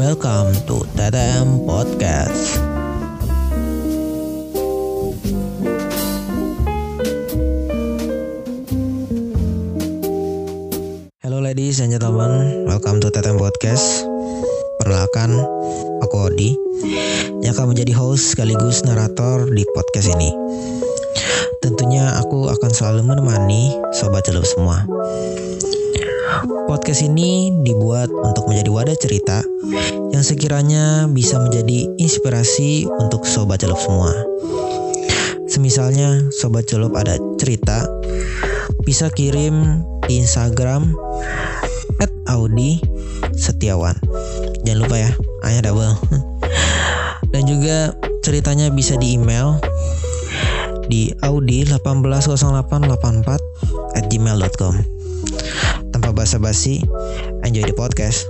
Welcome to TTM Podcast. Hello ladies and gentlemen, welcome to TTM Podcast. Perkenalkan, aku Odi yang akan menjadi host sekaligus narator di podcast ini. Tentunya aku akan selalu menemani sobat celup semua. Podcast ini dibuat untuk menjadi wadah cerita yang sekiranya bisa menjadi inspirasi untuk sobat celup semua. Semisalnya sobat celup ada cerita, bisa kirim di Instagram @audi setiawan. Jangan lupa ya, hanya double. Dan juga ceritanya bisa di email di audi180884 at gmail.com tanpa basa-basi. Enjoy the podcast